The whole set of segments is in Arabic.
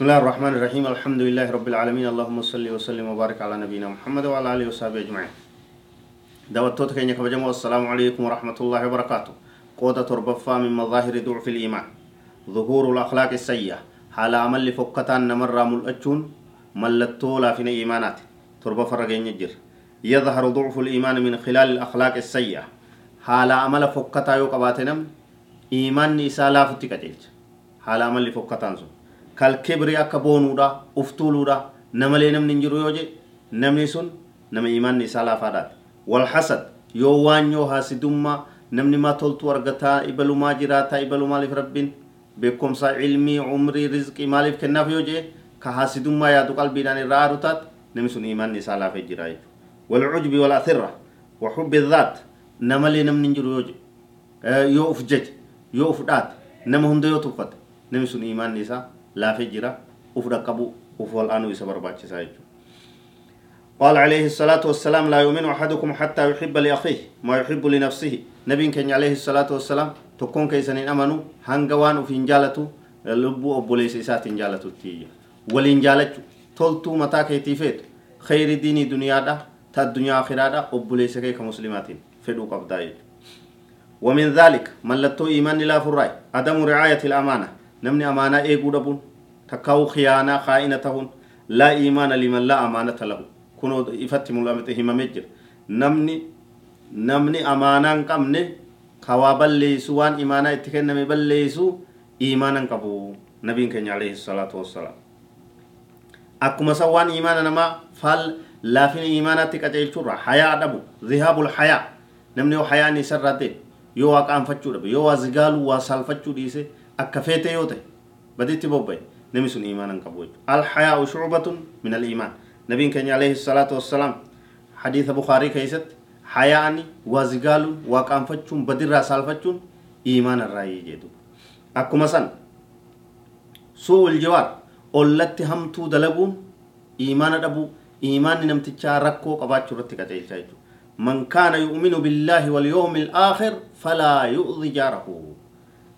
بسم الله الرحمن الرحيم الحمد لله رب العالمين اللهم صل وسلم وبارك على نبينا محمد وعلى اله وصحبه اجمعين دعوتك كينيا كبجمو السلام عليكم ورحمة الله وبركاته قوة تربفا من مظاهر ضعف الإيمان ظهور الأخلاق السيئة حال عمل فكتان نمر ملأجون ملتو لا فين إيمانات تربفا رجين يجر يظهر ضعف الإيمان من خلال الأخلاق السيئة حال عمل فكتا يو قباتنم إيمان إسا لا فتك حال عمل فكتان سن kalkibri akka boonuudha uftuuluudha namalee namni hin jiru yoo je namni sun nama imaanni isaa laafaadhaati walhasad yoo waan yoo haasidummaa namni maa toltuu argataa ibalumaa jiraataa ibalu maaliif rabbiin beekumsaa ilmii umrii rizqii maaliif kennaaf yoo je ka haasidummaa yaadu qalbiidhaan irraa aadu taate namni sun imaanni isaa laafee jira jechuudha walcujbi walathirra waxubbi dhaat namalee namni hin jiru yoo je yoo uf jeje yoo uf dhaate nama hunda laafee jira uf dhaqqabu uf wal'aanuu isa barbaachisaa jechuudha قال عليه الصلاة والسلام لا يؤمن أحدكم حتى يحب لأخيه ما يحب لنفسه. نبي كان عليه الصلاة والسلام تكون كيسن أمنوا هنغوان في انجالتو لبو أبوليس إسات انجالتو تيجي والانجالتو تلتو متى كيتيفيت خير ديني دنيا دا تا الدنيا آخرة دا أبوليس كي كمسلمات فدو قبضايج ومن ذلك ملتو إيمان لا فراي عدم رعاية الأمانة. نمني أمانة إيقو دبون تكاو خيانة خائنة تهون لا إيمان لمن لا أمانة له kunoo ifatti mul'amte himamee jira namni namni amaanaa hin qabne kawaa balleessu waan imaanaa itti kenname balleessu imaana hin qabu nabiin keenya alayhi salaatu wassalaam akkuma san waan imaana namaa faal laafina imaanaatti qaceelchurra hayaa dhabu zihaabul hayaa namni yoo hayaan isarraa ta'e yoo waa qaanfachuu dhabe yoo waa zigaaluu waa saalfachuu dhiise akka feete yoo ta'e baditti bobba'e namni sun imaana hin qabu jechuudha al hayaa'u shucbatun min al imaan نبي كان عليه الصلاة والسلام. حديث بخاري كيست. حياني وزقال وقام فتشون بدر رسال فتشون إيمان الرأي جدو أكو مثلا سوء الجوار. أولت همتو دلبون. إيمان دبو. إيمان نمتشا ركو قبات شرطك تيجايجو من كان يؤمن بالله واليوم الآخر فلا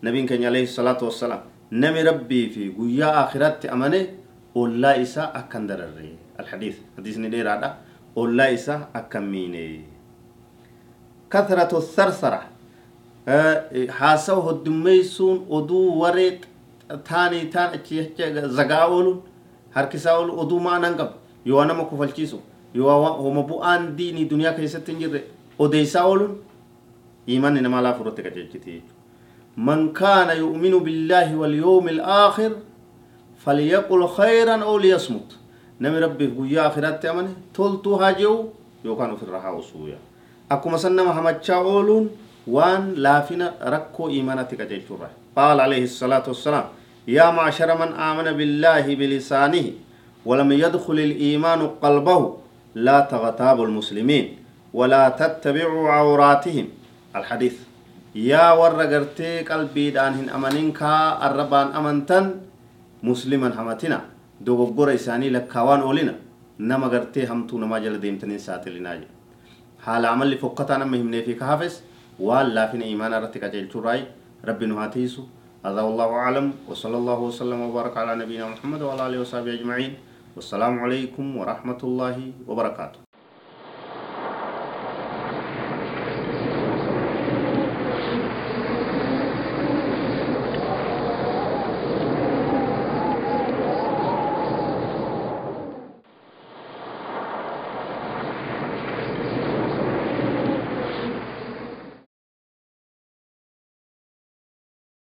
يؤذي جاره نبي كان عليه الصلاة والسلام نمي ربي في قويا آخرات أمانه أولا إسا أكن درره الحديث حديث ندير هذا أولا إسا أكميني كثرة الثرثرة حاسو هدميسون أدو وريت تاني تان زغاولون harkisaa olu oduu maanan qabu yoo nama kufalchiisu yoo homa bu'aan diinii duniyaa keessatti hin jirre odeessaa ooluun imanni namaa laafu irratti qajeelchiti jechuudha من كان يؤمن بالله واليوم الآخر فليقل خيرا أو ليصمت. نمي ربي قويا آخرات تأمن تلتو هاجو يو كانوا في الرحاو سويا. أكو مسنة محمد أولون وان لافنا ركو إيمانتك جيتورا قال عليه الصلاة والسلام يا معشر من آمن بالله بلسانه ولم يدخل الإيمان قلبه لا تغتاب المسلمين ولا تتبعوا عوراتهم. الحديث. يا ورقرتي قلبي دانهن أمنينكا الربان أمنتن مسلما dogoggora isaanii lakkaawaan oolina nama gartee hamtuu namaa jala deemtanii saaxilinaa jedha haala amalli fokkataa nama himnee fi kaafes waan laafina imaanaa irratti qajeelchuurraayi rabbi nu haa tiisu هذا والله أعلم وصلى الله وسلم وبارك على نبينا محمد وعلى آله وصحبه أجمعين والسلام عليكم ورحمة الله وبركاته